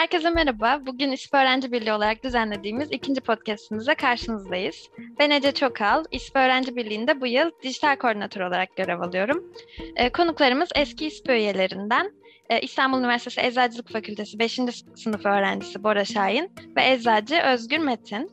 Herkese merhaba. Bugün İSP Öğrenci Birliği olarak düzenlediğimiz ikinci podcastimize karşınızdayız. Ben Ece Çokal. İSP Öğrenci Birliği'nde bu yıl dijital koordinatör olarak görev alıyorum. Ee, konuklarımız eski İSP üyelerinden e, İstanbul Üniversitesi Eczacılık Fakültesi 5. sınıf öğrencisi Bora Şahin ve eczacı Özgür Metin.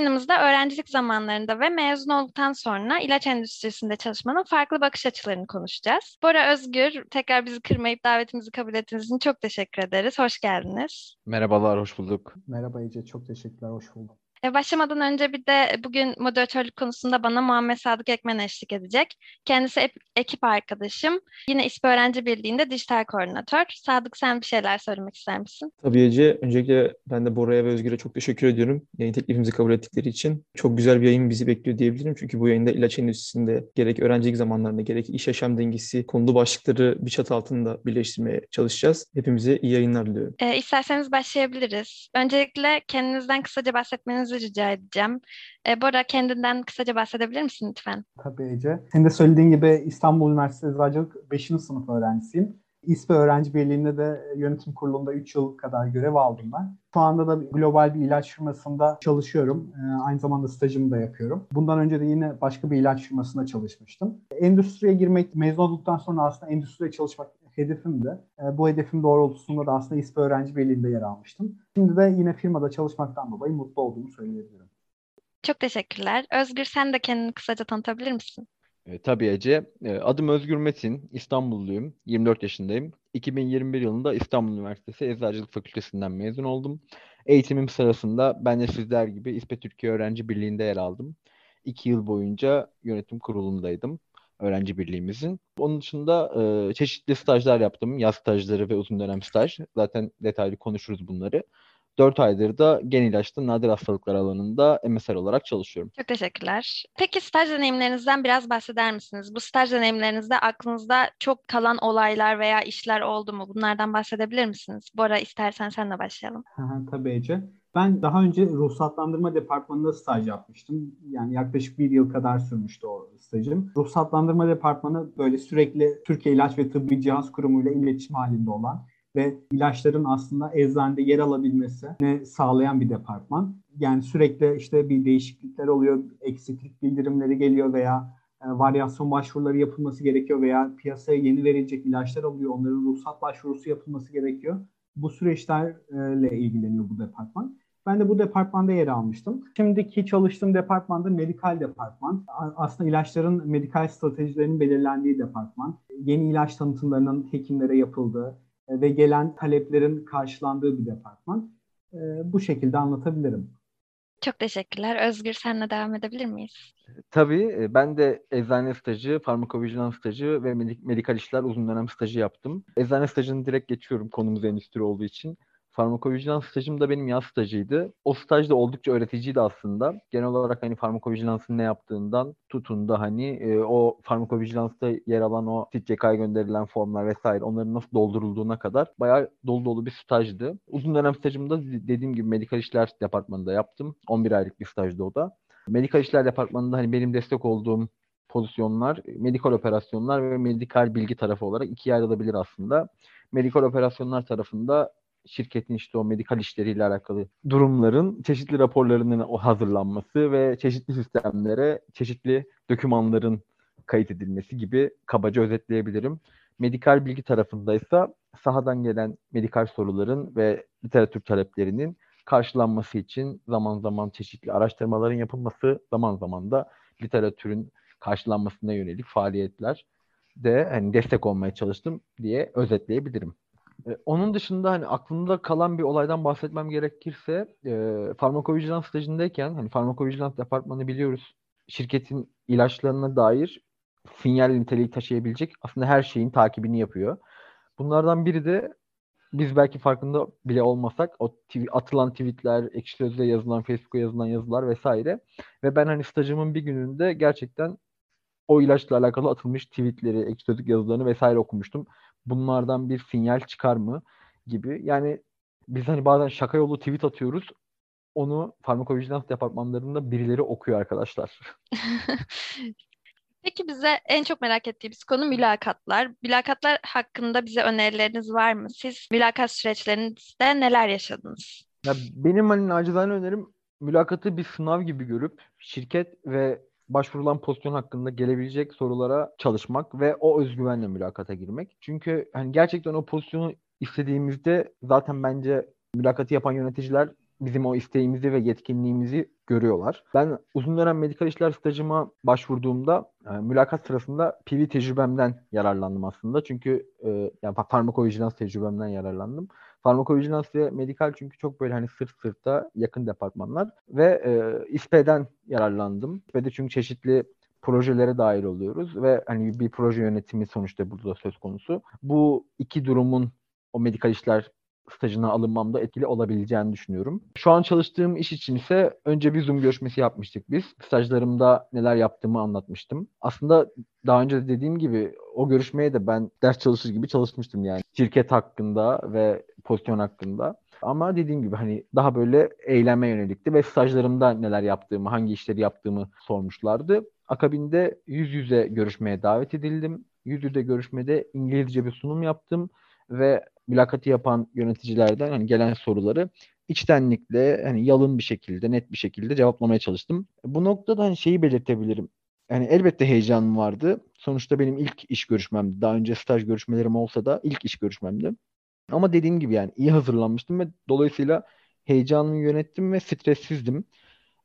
Yayınımızda öğrencilik zamanlarında ve mezun olduktan sonra ilaç endüstrisinde çalışmanın farklı bakış açılarını konuşacağız. Bora Özgür, tekrar bizi kırmayıp davetimizi kabul ettiğiniz için çok teşekkür ederiz. Hoş geldiniz. Merhabalar, hoş bulduk. Merhaba Ece, çok teşekkürler, hoş bulduk. E, başlamadan önce bir de bugün moderatörlük konusunda bana Muhammed Sadık Ekmen eşlik edecek. Kendisi ekip arkadaşım. Yine İSP Öğrenci Birliği'nde dijital koordinatör. Sadık sen bir şeyler söylemek ister misin? Tabii Ece. Öncelikle ben de Bora'ya ve Özgür'e çok teşekkür ediyorum. Yayın teklifimizi kabul ettikleri için. Çok güzel bir yayın bizi bekliyor diyebilirim. Çünkü bu yayında ilaç endüstrisinde gerek öğrencilik zamanlarında gerek iş yaşam dengesi konulu başlıkları bir çatı altında birleştirmeye çalışacağız. Hepimize iyi yayınlar diliyorum. E, isterseniz başlayabiliriz. Öncelikle kendinizden kısaca bahsetmenizi bahsetmenizi rica edeceğim. E, Bora kendinden kısaca bahsedebilir misin lütfen? Tabii Ece. Senin de söylediğin gibi İstanbul Üniversitesi Eczacılık 5. sınıf öğrencisiyim. İSPE Öğrenci Birliği'nde de yönetim kurulunda 3 yıl kadar görev aldım ben. Şu anda da global bir ilaç firmasında çalışıyorum. Ee, aynı zamanda stajımı da yapıyorum. Bundan önce de yine başka bir ilaç firmasında çalışmıştım. Endüstriye girmek, mezun olduktan sonra aslında endüstriye çalışmak hedefimdi. E, bu hedefim doğrultusunda da aslında İSP Öğrenci Birliği'nde yer almıştım. Şimdi de yine firmada çalışmaktan dolayı mutlu olduğumu söyleyebilirim. Çok teşekkürler. Özgür sen de kendini kısaca tanıtabilir misin? E, tabii Ece. E, adım Özgür Metin. İstanbulluyum. 24 yaşındayım. 2021 yılında İstanbul Üniversitesi Eczacılık Fakültesinden mezun oldum. Eğitimim sırasında ben de sizler gibi İSPE Türkiye Öğrenci Birliği'nde yer aldım. İki yıl boyunca yönetim kurulundaydım öğrenci birliğimizin. Onun dışında e, çeşitli stajlar yaptım. Yaz stajları ve uzun dönem staj. Zaten detaylı konuşuruz bunları. 4 aydır da gen ilaçta nadir hastalıklar alanında MSR olarak çalışıyorum. Çok teşekkürler. Peki staj deneyimlerinizden biraz bahseder misiniz? Bu staj deneyimlerinizde aklınızda çok kalan olaylar veya işler oldu mu? Bunlardan bahsedebilir misiniz? Bora istersen senle başlayalım. Tabii Ece. Ben daha önce ruhsatlandırma departmanında staj yapmıştım. Yani yaklaşık bir yıl kadar sürmüştü o stajım. Ruhsatlandırma departmanı böyle sürekli Türkiye İlaç ve Tıbbi Cihaz Kurumu ile iletişim halinde olan ve ilaçların aslında eczanede yer alabilmesini sağlayan bir departman. Yani sürekli işte bir değişiklikler oluyor, eksiklik bildirimleri geliyor veya e, varyasyon başvuruları yapılması gerekiyor veya piyasaya yeni verilecek ilaçlar oluyor. Onların ruhsat başvurusu yapılması gerekiyor. Bu süreçlerle ilgileniyor bu departman. Ben de bu departmanda yer almıştım. Şimdiki çalıştığım departmanda medikal departman. Aslında ilaçların medikal stratejilerinin belirlendiği departman. Yeni ilaç tanıtımlarının hekimlere yapıldığı e, ve gelen taleplerin karşılandığı bir departman. E, bu şekilde anlatabilirim. Çok teşekkürler. Özgür senle devam edebilir miyiz? Tabii. E, ben de eczane stajı, farmakovijilans stajı ve medikal işler uzun dönem stajı yaptım. Eczane stajını direkt geçiyorum konumuz endüstri olduğu için. Farmakovijilans stajım da benim yaz stajıydı. O staj da oldukça öğreticiydi aslında. Genel olarak hani farmakovijilansın ne yaptığından tutun da hani e, o farmakovijilansta yer alan o SİTCK'ya gönderilen formlar vesaire onların nasıl doldurulduğuna kadar bayağı dolu dolu bir stajdı. Uzun dönem stajımda dediğim gibi medikal işler departmanında yaptım. 11 aylık bir stajdı o da. Medikal işler departmanında hani benim destek olduğum pozisyonlar, medikal operasyonlar ve medikal bilgi tarafı olarak ikiye ayrılabilir aslında. Medikal operasyonlar tarafında şirketin işte o medikal işleriyle alakalı durumların çeşitli raporlarının o hazırlanması ve çeşitli sistemlere çeşitli dokümanların kayıt edilmesi gibi kabaca özetleyebilirim. Medikal bilgi tarafındaysa sahadan gelen medikal soruların ve literatür taleplerinin karşılanması için zaman zaman çeşitli araştırmaların yapılması, zaman zaman da literatürün karşılanmasına yönelik faaliyetler de hani destek olmaya çalıştım diye özetleyebilirim. E, onun dışında hani aklımda kalan bir olaydan bahsetmem gerekirse e, farmakovijilans stajındayken hani farmakovijilans departmanı biliyoruz şirketin ilaçlarına dair sinyal niteliği taşıyabilecek aslında her şeyin takibini yapıyor. Bunlardan biri de biz belki farkında bile olmasak o atılan tweetler, ekşi sözle yazılan, Facebook'a yazılan yazılar vesaire ve ben hani stajımın bir gününde gerçekten o ilaçla alakalı atılmış tweetleri, ekşi sözlük yazılarını vesaire okumuştum bunlardan bir sinyal çıkar mı gibi. Yani biz hani bazen şaka yolu tweet atıyoruz. Onu farmakovijilans departmanlarında birileri okuyor arkadaşlar. Peki bize en çok merak ettiğimiz konu mülakatlar. Mülakatlar hakkında bize önerileriniz var mı? Siz mülakat süreçlerinizde neler yaşadınız? Ya benim hani nacizane önerim mülakatı bir sınav gibi görüp şirket ve başvurulan pozisyon hakkında gelebilecek sorulara çalışmak ve o özgüvenle mülakata girmek. Çünkü hani gerçekten o pozisyonu istediğimizde zaten bence mülakatı yapan yöneticiler bizim o isteğimizi ve yetkinliğimizi görüyorlar. Ben uzun dönem medikal işler stajıma başvurduğumda e, mülakat sırasında PV tecrübemden yararlandım aslında. Çünkü e, yani farmakovijilans tecrübemden yararlandım. Farmakovijilans ve medikal çünkü çok böyle hani sırt sırta yakın departmanlar ve e, İSP'den yararlandım. İSP'de çünkü çeşitli projelere dahil oluyoruz ve hani bir proje yönetimi sonuçta burada söz konusu. Bu iki durumun o medikal işler stajına alınmamda etkili olabileceğini düşünüyorum. Şu an çalıştığım iş için ise önce bir Zoom görüşmesi yapmıştık biz. Stajlarımda neler yaptığımı anlatmıştım. Aslında daha önce de dediğim gibi o görüşmeye de ben ders çalışır gibi çalışmıştım yani. Şirket hakkında ve pozisyon hakkında. Ama dediğim gibi hani daha böyle eğlenme yönelikti ve stajlarımda neler yaptığımı, hangi işleri yaptığımı sormuşlardı. Akabinde yüz yüze görüşmeye davet edildim. Yüz yüze görüşmede İngilizce bir sunum yaptım ve mülakatı yapan yöneticilerden hani gelen soruları içtenlikle hani yalın bir şekilde, net bir şekilde cevaplamaya çalıştım. Bu noktada hani şeyi belirtebilirim. Yani elbette heyecanım vardı. Sonuçta benim ilk iş görüşmemdi. Daha önce staj görüşmelerim olsa da ilk iş görüşmemdi. Ama dediğim gibi yani iyi hazırlanmıştım ve dolayısıyla heyecanımı yönettim ve stressizdim.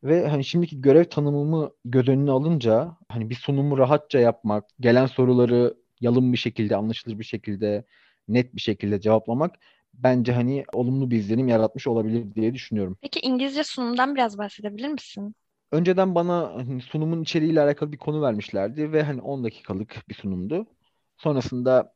Ve hani şimdiki görev tanımımı göz önüne alınca hani bir sunumu rahatça yapmak, gelen soruları yalın bir şekilde, anlaşılır bir şekilde net bir şekilde cevaplamak bence hani olumlu bir izlenim yaratmış olabilir diye düşünüyorum. Peki İngilizce sunumdan biraz bahsedebilir misin? Önceden bana hani sunumun içeriğiyle alakalı bir konu vermişlerdi ve hani 10 dakikalık bir sunumdu. Sonrasında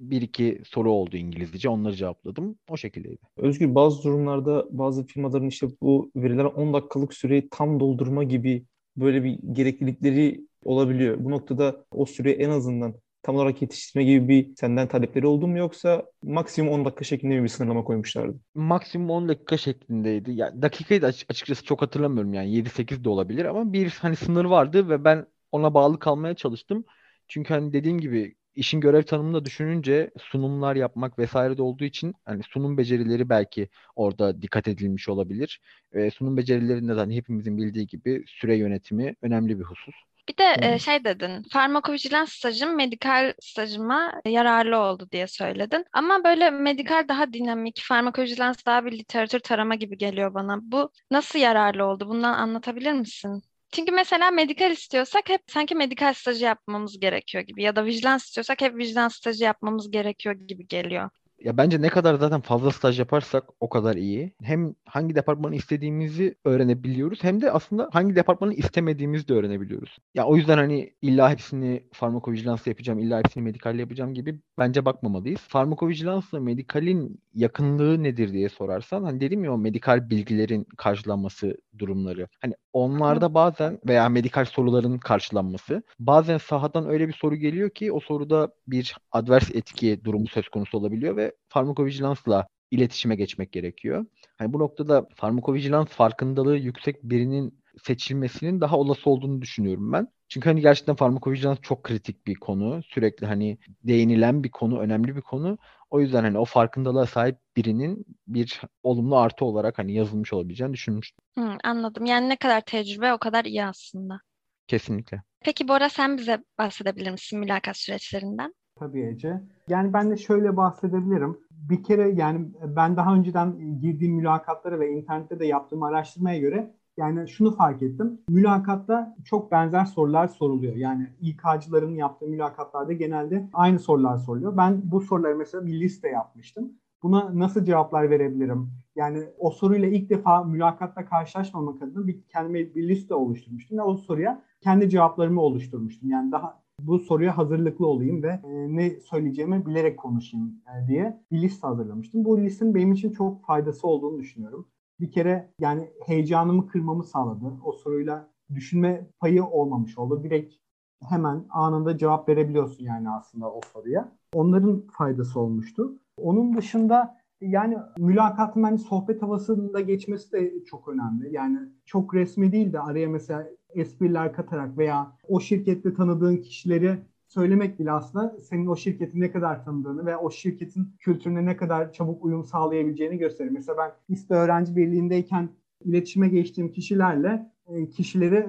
bir iki soru oldu İngilizce. Onları cevapladım. O şekildeydi. Özgür bazı durumlarda bazı firmaların işte bu verilen 10 dakikalık süreyi tam doldurma gibi böyle bir gereklilikleri olabiliyor. Bu noktada o süreyi en azından tam olarak yetiştirme gibi bir senden talepleri oldu mu yoksa maksimum 10 dakika şeklinde bir sınırlama koymuşlardı? Maksimum 10 dakika şeklindeydi. Ya yani dakikayı da açıkçası çok hatırlamıyorum yani 7-8 de olabilir ama bir hani sınır vardı ve ben ona bağlı kalmaya çalıştım. Çünkü hani dediğim gibi işin görev tanımını düşününce sunumlar yapmak vesaire de olduğu için hani sunum becerileri belki orada dikkat edilmiş olabilir. E, sunum becerilerinde de hani hepimizin bildiği gibi süre yönetimi önemli bir husus. Bir de e, şey dedin, farmakovijilans stajım medikal stajıma yararlı oldu diye söyledin. Ama böyle medikal daha dinamik, farmakovijilans daha bir literatür tarama gibi geliyor bana. Bu nasıl yararlı oldu? Bundan anlatabilir misin? Çünkü mesela medikal istiyorsak hep sanki medikal stajı yapmamız gerekiyor gibi ya da vigilans istiyorsak hep vigilans stajı yapmamız gerekiyor gibi geliyor. Ya bence ne kadar zaten fazla staj yaparsak o kadar iyi. Hem hangi departmanı istediğimizi öğrenebiliyoruz hem de aslında hangi departmanı istemediğimizi de öğrenebiliyoruz. Ya o yüzden hani illa hepsini farmakovijilans yapacağım, illa hepsini medikalle yapacağım gibi bence bakmamalıyız. Farmakovijilansla medikalin yakınlığı nedir diye sorarsan hani dedim ya o medikal bilgilerin karşılanması durumları. Hani onlarda bazen veya medikal soruların karşılanması bazen sahadan öyle bir soru geliyor ki o soruda bir advers etki durumu söz konusu olabiliyor ve farmakovijilansla iletişime geçmek gerekiyor. Hani bu noktada farmakovijilans farkındalığı yüksek birinin seçilmesinin daha olası olduğunu düşünüyorum ben. Çünkü hani gerçekten farmakovijilans çok kritik bir konu. Sürekli hani değinilen bir konu, önemli bir konu. O yüzden hani o farkındalığa sahip birinin bir olumlu artı olarak hani yazılmış olabileceğini düşünmüştüm. Hı, anladım. Yani ne kadar tecrübe o kadar iyi aslında. Kesinlikle. Peki Bora sen bize bahsedebilir misin mülakat süreçlerinden? Tabii Ece. Yani ben de şöyle bahsedebilirim. Bir kere yani ben daha önceden girdiğim mülakatlara ve internette de yaptığım araştırmaya göre yani şunu fark ettim. Mülakatta çok benzer sorular soruluyor. Yani İK'cıların yaptığı mülakatlarda genelde aynı sorular soruluyor. Ben bu soruları mesela bir liste yapmıştım. Buna nasıl cevaplar verebilirim? Yani o soruyla ilk defa mülakatta karşılaşmamak adına bir kendime bir liste oluşturmuştum ve o soruya kendi cevaplarımı oluşturmuştum. Yani daha bu soruya hazırlıklı olayım ve e, ne söyleyeceğimi bilerek konuşayım e, diye bir liste hazırlamıştım. Bu listenin benim için çok faydası olduğunu düşünüyorum. Bir kere yani heyecanımı kırmamı sağladı. O soruyla düşünme payı olmamış oldu. Direkt hemen anında cevap verebiliyorsun yani aslında o soruya. Onların faydası olmuştu. Onun dışında Yani mülakatın bence sohbet havasında geçmesi de çok önemli. Yani çok resmi değil de araya mesela espriler katarak veya o şirkette tanıdığın kişileri söylemek bile aslında senin o şirketi ne kadar tanıdığını ve o şirketin kültürüne ne kadar çabuk uyum sağlayabileceğini gösterir. Mesela ben İSPE Öğrenci Birliği'ndeyken iletişime geçtiğim kişilerle e, kişileri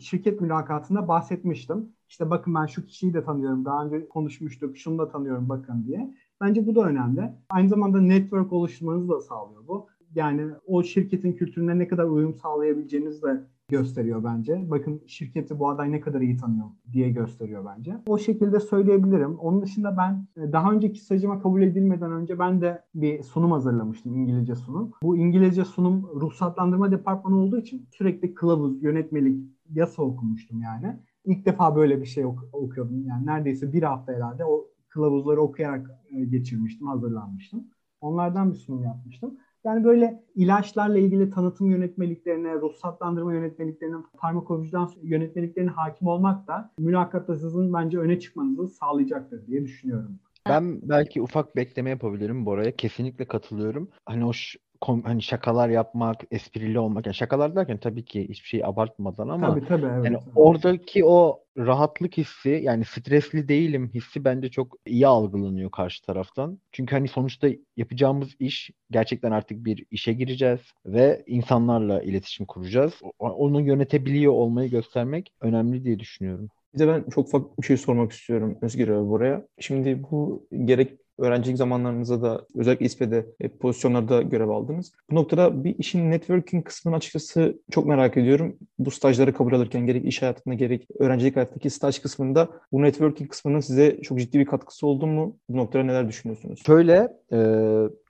şirket mülakatında bahsetmiştim. İşte bakın ben şu kişiyi de tanıyorum. Daha önce konuşmuştuk. Şunu da tanıyorum bakın diye. Bence bu da önemli. Aynı zamanda network oluşturmanızı da sağlıyor bu. Yani o şirketin kültürüne ne kadar uyum sağlayabileceğinizi de gösteriyor bence. Bakın şirketi bu aday ne kadar iyi tanıyor diye gösteriyor bence. O şekilde söyleyebilirim. Onun dışında ben e, daha önceki stajıma kabul edilmeden önce ben de bir sunum hazırlamıştım. İngilizce sunum. Bu İngilizce sunum ruhsatlandırma departmanı olduğu için sürekli kılavuz, yönetmelik, yasa okumuştum yani. İlk defa böyle bir şey ok- okuyordum. Yani neredeyse bir hafta herhalde o kılavuzları okuyarak e, geçirmiştim, hazırlanmıştım. Onlardan bir sunum yapmıştım. Yani böyle ilaçlarla ilgili tanıtım yönetmeliklerine, ruhsatlandırma yönetmeliklerine, farmakovijilans yönetmeliklerine hakim olmak da mülakatta sizin bence öne çıkmanızı sağlayacaktır diye düşünüyorum. Ben belki ufak bekleme yapabilirim Bora'ya. Kesinlikle katılıyorum. Hani o kom- hani şakalar yapmak, esprili olmak. Yani şakalar derken tabii ki hiçbir şey abartmadan ama tabii tabii evet. yani evet. oradaki o rahatlık hissi yani stresli değilim hissi bence çok iyi algılanıyor karşı taraftan. Çünkü hani sonuçta yapacağımız iş gerçekten artık bir işe gireceğiz ve insanlarla iletişim kuracağız. Onu yönetebiliyor olmayı göstermek önemli diye düşünüyorum. Bir de ben çok ufak bir şey sormak istiyorum Özgür abi buraya. Şimdi bu gerek öğrencilik zamanlarınızda da özellikle İSPE'de e, pozisyonlarda görev aldınız. Bu noktada bir işin networking kısmını açıkçası çok merak ediyorum. Bu stajları kabul alırken gerek iş hayatında gerek öğrencilik hayattaki staj kısmında bu networking kısmının size çok ciddi bir katkısı oldu mu? Bu noktada neler düşünüyorsunuz? Şöyle e,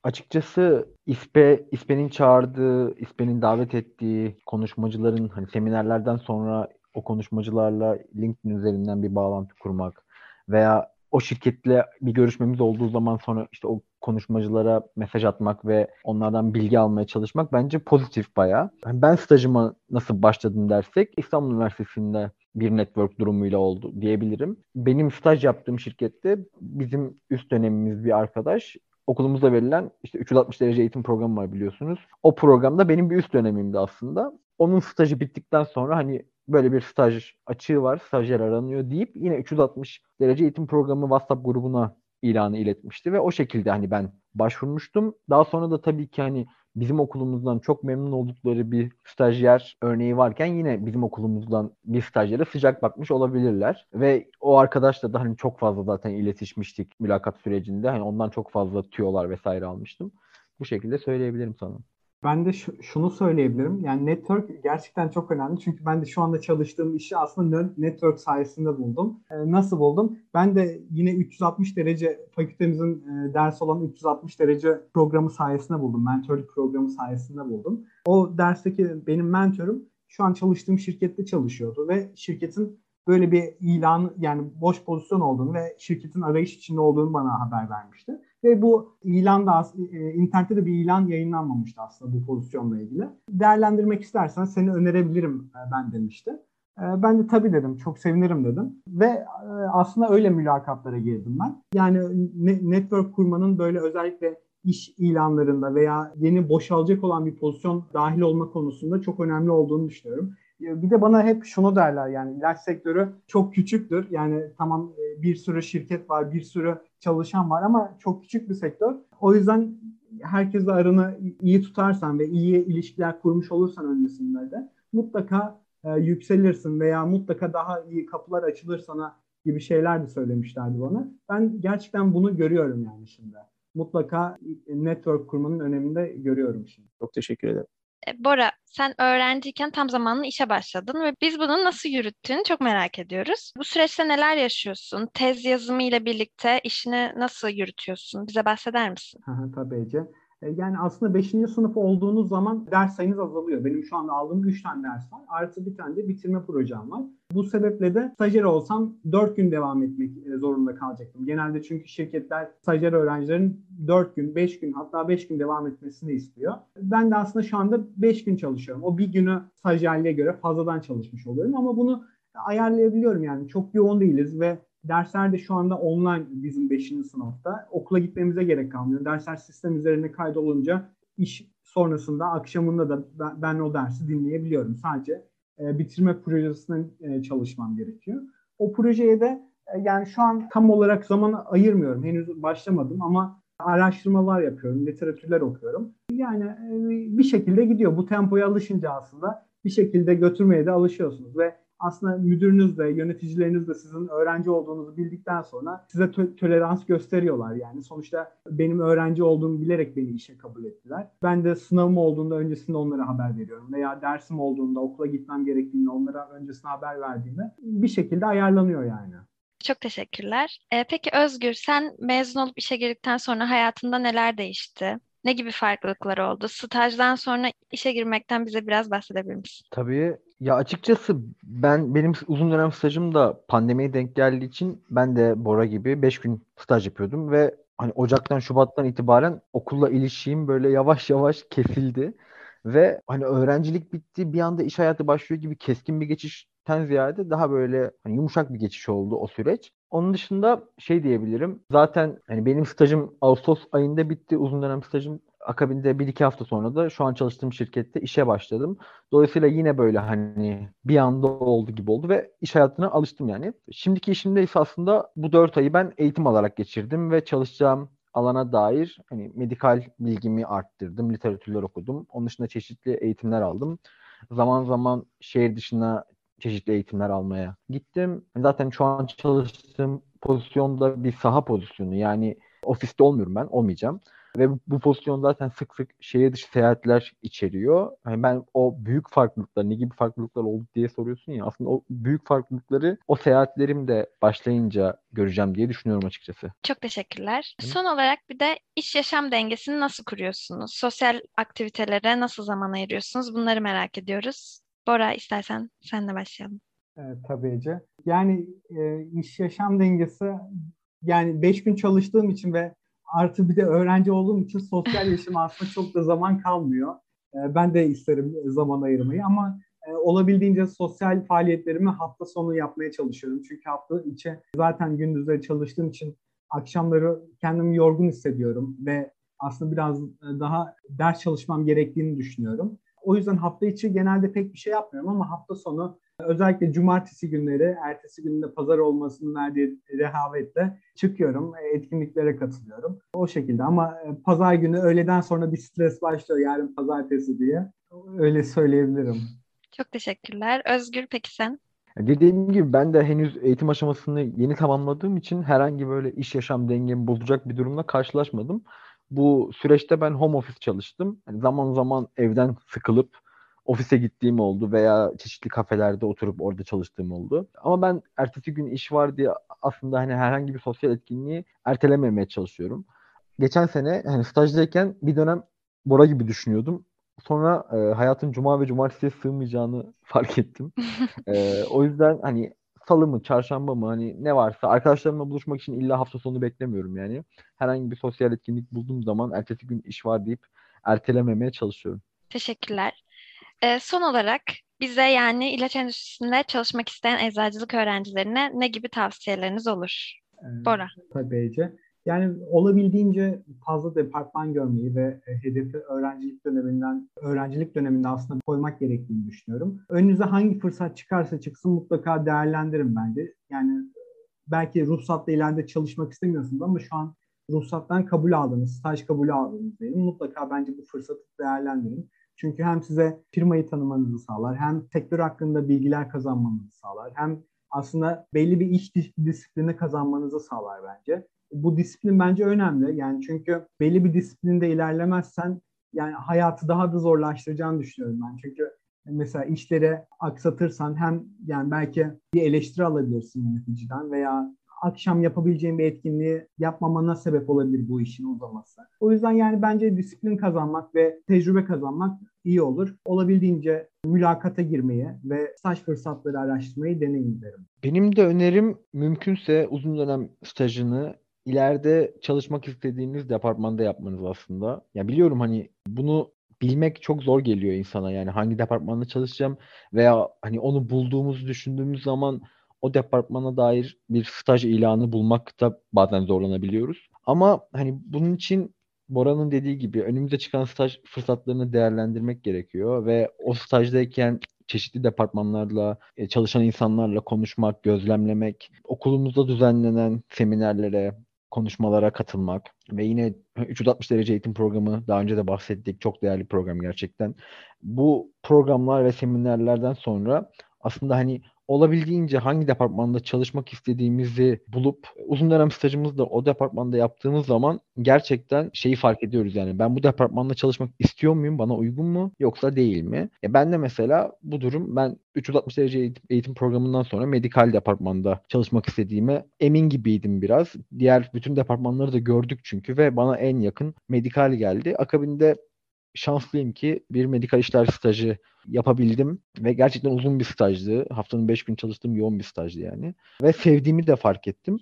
açıkçası İSPE, İSPE'nin çağırdığı, İSPE'nin davet ettiği konuşmacıların hani seminerlerden sonra o konuşmacılarla LinkedIn üzerinden bir bağlantı kurmak veya o şirketle bir görüşmemiz olduğu zaman sonra işte o konuşmacılara mesaj atmak ve onlardan bilgi almaya çalışmak bence pozitif bayağı. Yani ben stajıma nasıl başladım dersek İstanbul Üniversitesi'nde bir network durumuyla oldu diyebilirim. Benim staj yaptığım şirkette bizim üst dönemimiz bir arkadaş okulumuzda verilen işte 360 derece eğitim programı var biliyorsunuz. O programda benim bir üst dönemimdi aslında. Onun stajı bittikten sonra hani böyle bir staj açığı var, stajyer aranıyor deyip yine 360 derece eğitim programı WhatsApp grubuna ilanı iletmişti ve o şekilde hani ben başvurmuştum. Daha sonra da tabii ki hani bizim okulumuzdan çok memnun oldukları bir stajyer örneği varken yine bizim okulumuzdan bir stajyere sıcak bakmış olabilirler. Ve o arkadaşla da hani çok fazla zaten iletişmiştik mülakat sürecinde. Hani ondan çok fazla tüyolar vesaire almıştım. Bu şekilde söyleyebilirim sana. Ben de şu- şunu söyleyebilirim. Yani network gerçekten çok önemli. Çünkü ben de şu anda çalıştığım işi aslında ne- network sayesinde buldum. Ee, nasıl buldum? Ben de yine 360 derece fakültemizin e, ders olan 360 derece programı sayesinde buldum. Mentörlük programı sayesinde buldum. O dersteki benim mentorum şu an çalıştığım şirkette çalışıyordu ve şirketin böyle bir ilan yani boş pozisyon olduğunu ve şirketin arayış içinde olduğunu bana haber vermişti. Ve bu ilan da e, internette de bir ilan yayınlanmamıştı aslında bu pozisyonla ilgili. Değerlendirmek istersen seni önerebilirim e, ben demişti. E, Ben de tabii dedim, çok sevinirim dedim. Ve aslında öyle mülakatlara girdim ben. Yani ne- network kurmanın böyle özellikle iş ilanlarında veya yeni boşalacak olan bir pozisyon dahil olma konusunda çok önemli olduğunu düşünüyorum. Bir de bana hep şunu derler yani ilaç sektörü çok küçüktür. Yani tamam e, bir sürü şirket var, bir sürü çalışan var ama çok küçük bir sektör. O yüzden herkesle aranı iyi tutarsan ve iyi ilişkiler kurmuş olursan öncesinde de mutlaka e, yükselirsin veya mutlaka daha iyi kapılar açılır sana gibi şeyler de söylemişlerdi bana. Ben gerçekten bunu görüyorum yani şimdi. Mutlaka network kurmanın öneminde görüyorum şimdi. Çok teşekkür ederim. E, Bora, sen öğrenciyken tam zamanlı işe başladın ve biz bunu nasıl yürüttüğünü çok merak ediyoruz. Bu süreçte neler yaşıyorsun? Tez yazımı ile birlikte işini nasıl yürütüyorsun? Bize bahseder misin? Tabii Ece. E, Yani aslında 5. sınıf olduğunuz zaman ders sayınız azalıyor. Benim şu anda aldığım 3 tane ders var. Artı bir tane de bitirme projem var. Bu sebeple de stajyer olsam 4 gün devam etmek e, zorunda kalacaktım. Genelde çünkü şirketler stajyer öğrencilerin 4 gün, 5 gün hatta 5 gün devam etmesini istiyor. Ben de aslında şu anda 5 gün çalışıyorum. O bir günü stajyerliğe göre fazladan çalışmış oluyorum ama bunu ayarlayabiliyorum yani. Çok yoğun değiliz ve Dersler de şu anda online bizim 5. sınıfta. Okula gitmemize gerek kalmıyor. Dersler sistem üzerine kaydolunca iş sonrasında akşamında da ben, o dersi dinleyebiliyorum. Sadece e, bitirme projesine e, çalışmam gerekiyor. O projeye de e, yani şu an tam olarak zaman ayırmıyorum. Henüz başlamadım ama araştırmalar yapıyorum, literatürler okuyorum. Yani e, bir şekilde gidiyor. Bu tempoya alışınca aslında bir şekilde götürmeye de alışıyorsunuz ve aslında müdürünüz de, yöneticileriniz de sizin öğrenci olduğunuzu bildikten sonra size tö- tolerans gösteriyorlar. Yani sonuçta benim öğrenci olduğumu bilerek beni işe kabul ettiler. Ben de sınavım olduğunda öncesinde onlara haber veriyorum veya dersim olduğunda okula gitmem gerektiğinde onlara öncesinde haber verdiğimde bir şekilde ayarlanıyor yani. Çok teşekkürler. Ee, peki Özgür, sen mezun olup işe girdikten sonra hayatında neler değişti? Ne gibi farklılıklar oldu? Stajdan sonra işe girmekten bize biraz bahsedebilir misin? Tabii. Ya açıkçası ben benim uzun dönem stajım da pandemiye denk geldiği için ben de Bora gibi 5 gün staj yapıyordum ve hani Ocak'tan Şubat'tan itibaren okulla ilişiğim böyle yavaş yavaş kesildi. Ve hani öğrencilik bitti bir anda iş hayatı başlıyor gibi keskin bir geçişten ziyade daha böyle hani yumuşak bir geçiş oldu o süreç. Onun dışında şey diyebilirim. Zaten hani benim stajım Ağustos ayında bitti. Uzun dönem stajım akabinde bir iki hafta sonra da şu an çalıştığım şirkette işe başladım. Dolayısıyla yine böyle hani bir anda oldu gibi oldu ve iş hayatına alıştım yani. Şimdiki işimde ise aslında bu dört ayı ben eğitim alarak geçirdim ve çalışacağım alana dair hani medikal bilgimi arttırdım, literatürler okudum. Onun dışında çeşitli eğitimler aldım. Zaman zaman şehir dışına çeşitli eğitimler almaya gittim. Zaten şu an çalıştığım pozisyonda bir saha pozisyonu. Yani ofiste olmuyorum ben, olmayacağım. Ve bu pozisyon zaten sık sık şehir dışı seyahatler içeriyor. Yani ben o büyük farklılıklar, ne gibi farklılıklar oldu diye soruyorsun ya. Aslında o büyük farklılıkları o seyahatlerim de başlayınca göreceğim diye düşünüyorum açıkçası. Çok teşekkürler. Hı. Son olarak bir de iş yaşam dengesini nasıl kuruyorsunuz? Sosyal aktivitelere nasıl zaman ayırıyorsunuz? Bunları merak ediyoruz. Bora istersen senle başlayalım. Evet, tabii Ece. Yani e, iş yaşam dengesi yani beş gün çalıştığım için ve artı bir de öğrenci olduğum için sosyal yaşam aslında çok da zaman kalmıyor. E, ben de isterim zaman ayırmayı ama e, olabildiğince sosyal faaliyetlerimi hafta sonu yapmaya çalışıyorum. Çünkü hafta içi zaten gündüzleri çalıştığım için akşamları kendimi yorgun hissediyorum ve aslında biraz daha ders çalışmam gerektiğini düşünüyorum. O yüzden hafta içi genelde pek bir şey yapmıyorum ama hafta sonu özellikle cumartesi günleri, ertesi günde pazar olmasının verdiği rehavetle çıkıyorum, etkinliklere katılıyorum. O şekilde ama pazar günü öğleden sonra bir stres başlıyor yarın pazartesi diye. Öyle söyleyebilirim. Çok teşekkürler. Özgür peki sen? Dediğim gibi ben de henüz eğitim aşamasını yeni tamamladığım için herhangi böyle iş yaşam dengemi bozacak bir durumla karşılaşmadım bu süreçte ben home office çalıştım. Yani zaman zaman evden sıkılıp ofise gittiğim oldu veya çeşitli kafelerde oturup orada çalıştığım oldu. Ama ben ertesi gün iş var diye aslında hani herhangi bir sosyal etkinliği ertelememeye çalışıyorum. Geçen sene hani stajdayken bir dönem Bora gibi düşünüyordum. Sonra e, hayatın cuma ve cumartesiye sığmayacağını fark ettim. e, o yüzden hani salı mı, çarşamba mı hani ne varsa arkadaşlarımla buluşmak için illa hafta sonu beklemiyorum yani. Herhangi bir sosyal etkinlik bulduğum zaman ertesi gün iş var deyip ertelememeye çalışıyorum. Teşekkürler. Ee, son olarak bize yani ilaç endüstrisinde çalışmak isteyen eczacılık öğrencilerine ne gibi tavsiyeleriniz olur? Ee, Bora. Tabii Ece. Yani olabildiğince fazla departman görmeyi ve e, hedefi öğrencilik döneminden öğrencilik döneminde aslında koymak gerektiğini düşünüyorum. Önünüze hangi fırsat çıkarsa çıksın mutlaka değerlendirin bence. Yani belki ruhsatla ileride çalışmak istemiyorsunuz ama şu an ruhsattan kabul aldınız, staj kabulü aldınız diyelim. Mutlaka bence bu fırsatı değerlendirin. Çünkü hem size firmayı tanımanızı sağlar, hem sektör hakkında bilgiler kazanmanızı sağlar, hem aslında belli bir iş disiplini kazanmanızı sağlar bence bu disiplin bence önemli. Yani çünkü belli bir disiplinde ilerlemezsen yani hayatı daha da zorlaştıracağını düşünüyorum ben. Çünkü mesela işleri aksatırsan hem yani belki bir eleştiri alabilirsin yöneticiden veya akşam yapabileceğin bir etkinliği yapmamana sebep olabilir bu işin uzaması. O yüzden yani bence disiplin kazanmak ve tecrübe kazanmak iyi olur. Olabildiğince mülakata girmeyi ve staj fırsatları araştırmayı deneyin derim. Benim de önerim mümkünse uzun dönem stajını ileride çalışmak istediğiniz departmanda yapmanız aslında. Ya biliyorum hani bunu bilmek çok zor geliyor insana yani hangi departmanda çalışacağım veya hani onu bulduğumuzu düşündüğümüz zaman o departmana dair bir staj ilanı bulmakta bazen zorlanabiliyoruz. Ama hani bunun için Bora'nın dediği gibi önümüze çıkan staj fırsatlarını değerlendirmek gerekiyor ve o stajdayken çeşitli departmanlarla e, çalışan insanlarla konuşmak, gözlemlemek, okulumuzda düzenlenen seminerlere, konuşmalara katılmak ve yine 360 derece eğitim programı daha önce de bahsettik. Çok değerli program gerçekten. Bu programlar ve seminerlerden sonra aslında hani olabildiğince hangi departmanda çalışmak istediğimizi bulup uzun dönem stajımızda o departmanda yaptığımız zaman gerçekten şeyi fark ediyoruz yani ben bu departmanda çalışmak istiyor muyum? Bana uygun mu? Yoksa değil mi? E ben de mesela bu durum ben 360 derece eğitim programından sonra medikal departmanda çalışmak istediğime emin gibiydim biraz. Diğer bütün departmanları da gördük çünkü ve bana en yakın medikal geldi. Akabinde şanslıyım ki bir medikal işler stajı yapabildim ve gerçekten uzun bir stajdı. Haftanın 5 gün çalıştığım yoğun bir stajdı yani. Ve sevdiğimi de fark ettim.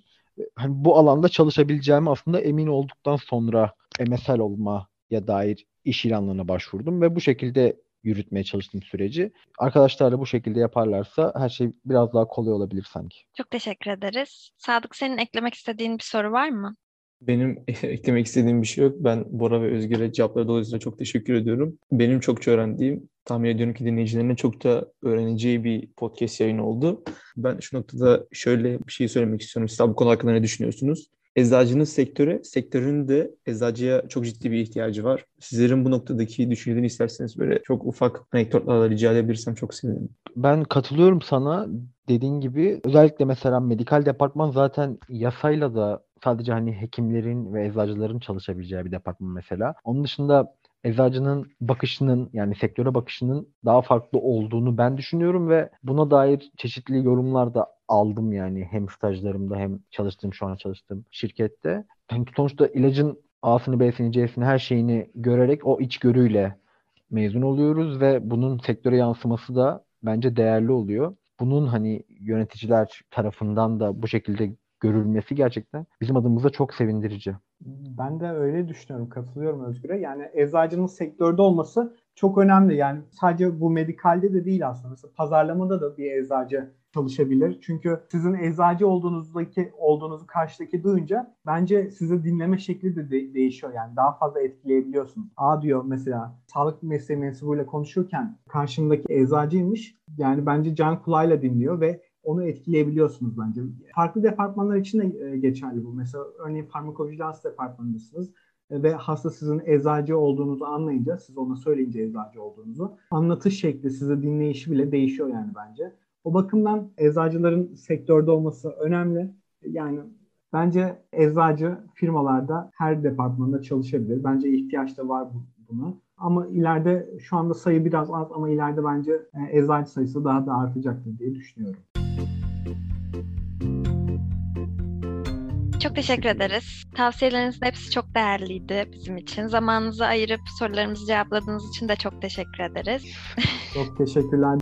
Hani bu alanda çalışabileceğimi aslında emin olduktan sonra MSL olmaya dair iş ilanlarına başvurdum ve bu şekilde yürütmeye çalıştım süreci. Arkadaşlar da bu şekilde yaparlarsa her şey biraz daha kolay olabilir sanki. Çok teşekkür ederiz. Sadık senin eklemek istediğin bir soru var mı? Benim eklemek istediğim bir şey yok. Ben Bora ve Özgür'e cevapları dolayısıyla çok teşekkür ediyorum. Benim çokça öğrendiğim, tahmin ediyorum ki dinleyicilerine çok da öğreneceği bir podcast yayını oldu. Ben şu noktada şöyle bir şey söylemek istiyorum. Siz bu konu hakkında ne düşünüyorsunuz? Eczacının sektöre, sektörün de eczacıya çok ciddi bir ihtiyacı var. Sizlerin bu noktadaki düşüncelerini isterseniz böyle çok ufak anekdotlarla rica edebilirsem çok sevinirim. Ben katılıyorum sana. Dediğin gibi özellikle mesela medikal departman zaten yasayla da sadece hani hekimlerin ve eczacıların çalışabileceği bir departman mesela. Onun dışında eczacının bakışının yani sektöre bakışının daha farklı olduğunu ben düşünüyorum ve buna dair çeşitli yorumlar da aldım yani hem stajlarımda hem çalıştığım şu an çalıştığım şirkette. Yani sonuçta ilacın A'sını, B'sini, C'sini her şeyini görerek o içgörüyle mezun oluyoruz ve bunun sektöre yansıması da bence değerli oluyor. Bunun hani yöneticiler tarafından da bu şekilde görülmesi gerçekten bizim adımıza çok sevindirici. Ben de öyle düşünüyorum. Katılıyorum Özgür'e. Yani eczacının sektörde olması çok önemli. Yani sadece bu medikalde de değil aslında. Mesela pazarlamada da bir eczacı çalışabilir. Çünkü sizin eczacı olduğunuzdaki olduğunuzu karşıdaki duyunca bence sizi dinleme şekli de, de değişiyor. Yani daha fazla etkileyebiliyorsunuz. A diyor mesela sağlık mesleği mensubuyla konuşurken karşımdaki eczacıymış. Yani bence can kulağıyla dinliyor ve onu etkileyebiliyorsunuz bence. Farklı departmanlar için de e, geçerli bu. Mesela örneğin farmakovijilans departmanındasınız e, ve hasta sizin eczacı olduğunuzu anlayınca, siz ona söyleyince eczacı olduğunuzu, anlatış şekli, sizi dinleyişi bile değişiyor yani bence. O bakımdan eczacıların sektörde olması önemli. Yani bence eczacı firmalarda her departmanda çalışabilir. Bence ihtiyaç da var buna. Ama ileride şu anda sayı biraz az ama ileride bence e, eczacı sayısı daha da artacaktır diye düşünüyorum. teşekkür ederiz. Tavsiyelerinizin hepsi çok değerliydi bizim için. Zamanınızı ayırıp sorularımızı cevapladığınız için de çok teşekkür ederiz. Çok teşekkürler.